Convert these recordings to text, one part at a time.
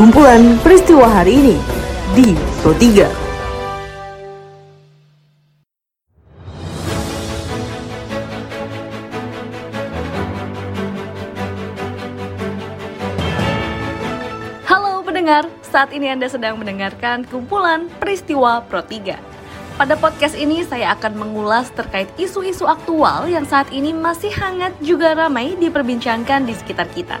kumpulan peristiwa hari ini di Pro 3. pendengar, saat ini Anda sedang mendengarkan kumpulan peristiwa Pro 3. Pada podcast ini saya akan mengulas terkait isu-isu aktual yang saat ini masih hangat juga ramai diperbincangkan di sekitar kita.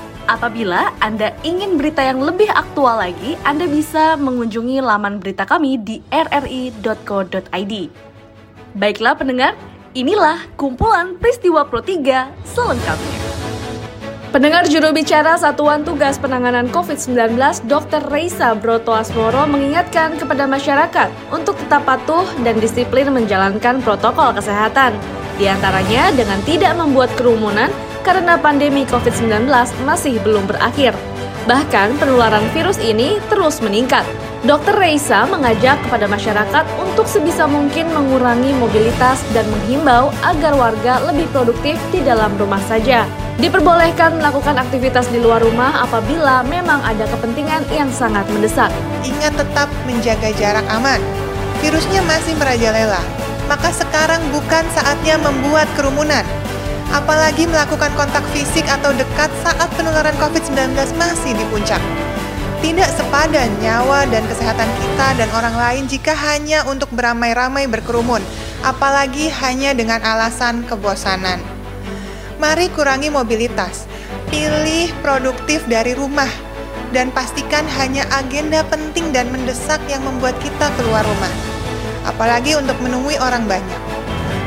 Apabila Anda ingin berita yang lebih aktual lagi, Anda bisa mengunjungi laman berita kami di rri.co.id. Baiklah pendengar, inilah kumpulan peristiwa Pro 3 selengkapnya. Pendengar juru bicara Satuan Tugas Penanganan COVID-19, Dr. Reisa Broto Asmoro mengingatkan kepada masyarakat untuk tetap patuh dan disiplin menjalankan protokol kesehatan. Di antaranya dengan tidak membuat kerumunan karena pandemi COVID-19 masih belum berakhir. Bahkan penularan virus ini terus meningkat. Dr. Reisa mengajak kepada masyarakat untuk sebisa mungkin mengurangi mobilitas dan menghimbau agar warga lebih produktif di dalam rumah saja. Diperbolehkan melakukan aktivitas di luar rumah apabila memang ada kepentingan yang sangat mendesak. Ingat tetap menjaga jarak aman. Virusnya masih merajalela, maka sekarang bukan saatnya membuat kerumunan. Apalagi melakukan kontak fisik atau dekat saat penularan COVID-19 masih di puncak. Tidak sepadan nyawa dan kesehatan kita dan orang lain jika hanya untuk beramai-ramai berkerumun, apalagi hanya dengan alasan kebosanan. Mari kurangi mobilitas, pilih produktif dari rumah, dan pastikan hanya agenda penting dan mendesak yang membuat kita keluar rumah. Apalagi untuk menemui orang banyak.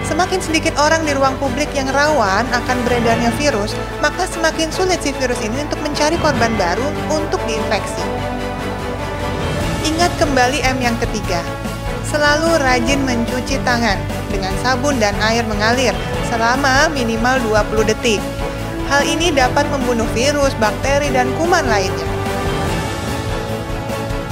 Semakin sedikit orang di ruang publik yang rawan akan beredarnya virus, maka semakin sulit si virus ini untuk mencari korban baru untuk diinfeksi. Ingat kembali M yang ketiga, selalu rajin mencuci tangan dengan sabun dan air mengalir selama minimal 20 detik. Hal ini dapat membunuh virus, bakteri, dan kuman lainnya.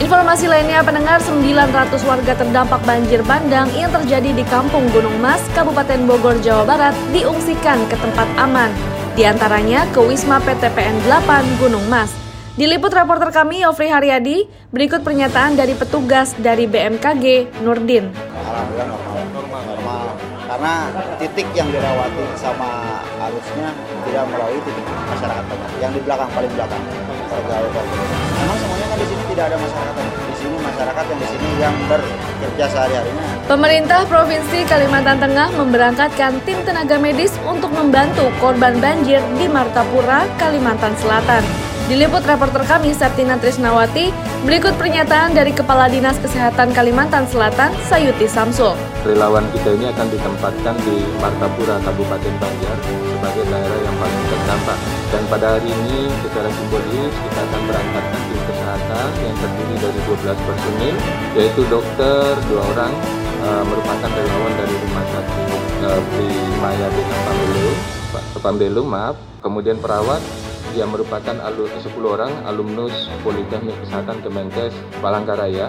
Informasi lainnya, pendengar 900 warga terdampak banjir bandang yang terjadi di Kampung Gunung Mas, Kabupaten Bogor, Jawa Barat, diungsikan ke tempat aman. Di antaranya ke Wisma PTPN 8 Gunung Mas. Diliput reporter kami Yofri Haryadi, berikut pernyataan dari petugas dari BMKG, Nurdin. Alhamdulillah normal, normal, normal. Karena titik yang dirawati sama arusnya tidak melalui titik masyarakat. Yang di belakang paling belakang. Memang semuanya kan di sini tidak ada masyarakat. Di sini masyarakat yang di sini yang bekerja sehari-harinya. Pemerintah Provinsi Kalimantan Tengah memberangkatkan tim tenaga medis untuk membantu korban banjir di Martapura, Kalimantan Selatan. Diliput reporter kami Septina Trisnawati, berikut pernyataan dari Kepala Dinas Kesehatan Kalimantan Selatan, Sayuti Samsul. Relawan kita ini akan ditempatkan di Martapura, Kabupaten Banjar, sebagai daerah yang paling terdampak. Dan pada hari ini secara simbolis kita akan berangkatkan tim kesehatan yang terdiri dari 12 personil, yaitu dokter, dua orang, uh, merupakan relawan dari Rumah Sakit uh, Primaya Bintang Pambelum, Pambelum maaf, kemudian perawat yang merupakan 10 orang alumnus Politeknik Kesehatan Kemenkes Palangkaraya.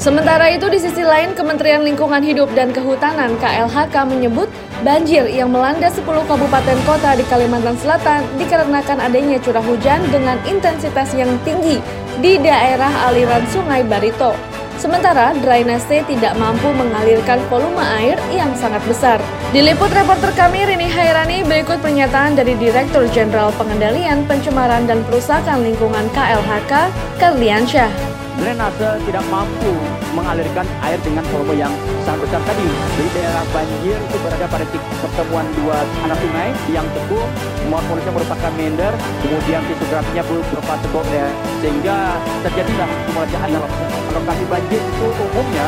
Sementara itu di sisi lain Kementerian Lingkungan Hidup dan Kehutanan KLHK menyebut banjir yang melanda 10 kabupaten kota di Kalimantan Selatan dikarenakan adanya curah hujan dengan intensitas yang tinggi di daerah aliran Sungai Barito. Sementara drainase tidak mampu mengalirkan volume air yang sangat besar. Diliput reporter kami Rini Hairani berikut pernyataan dari Direktur Jenderal Pengendalian Pencemaran dan Perusahaan Lingkungan KLHK, Karliansyah. Drainase tidak mampu mengalirkan air dengan volume yang sangat besar tadi. Di daerah banjir itu berada pada titik pertemuan dua anak sungai yang teguh, morfologisnya merupakan meander, kemudian fisiografinya berupa tegok ya, sehingga terjadilah akumulasi air. Lokasi banjir itu umumnya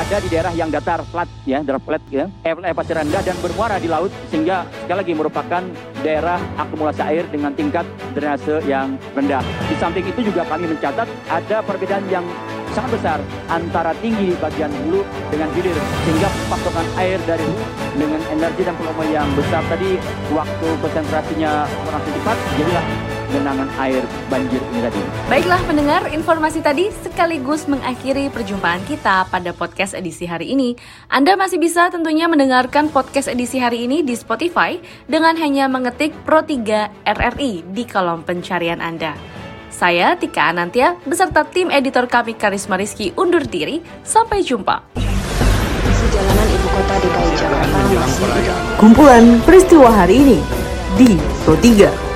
ada di daerah yang datar flat ya, daerah flat ya, elevasi rendah dan bermuara di laut sehingga sekali lagi merupakan daerah akumulasi air dengan tingkat drainase yang rendah. Di samping itu juga kami mencatat ada perbedaan yang sangat besar antara tinggi bagian hulu dengan hilir sehingga pasokan air dari hulu dengan energi dan volume yang besar tadi waktu konsentrasinya kurang cepat jadilah genangan air banjir ini tadi. Baiklah pendengar, informasi tadi sekaligus mengakhiri perjumpaan kita pada podcast edisi hari ini. Anda masih bisa tentunya mendengarkan podcast edisi hari ini di Spotify dengan hanya mengetik Pro3 RRI di kolom pencarian Anda. Saya Tika Anantia beserta tim editor kami Karisma Rizky undur diri. Sampai jumpa. Jalanan ibu kota DKI Jakarta masih Kumpulan peristiwa hari ini di Pro 3.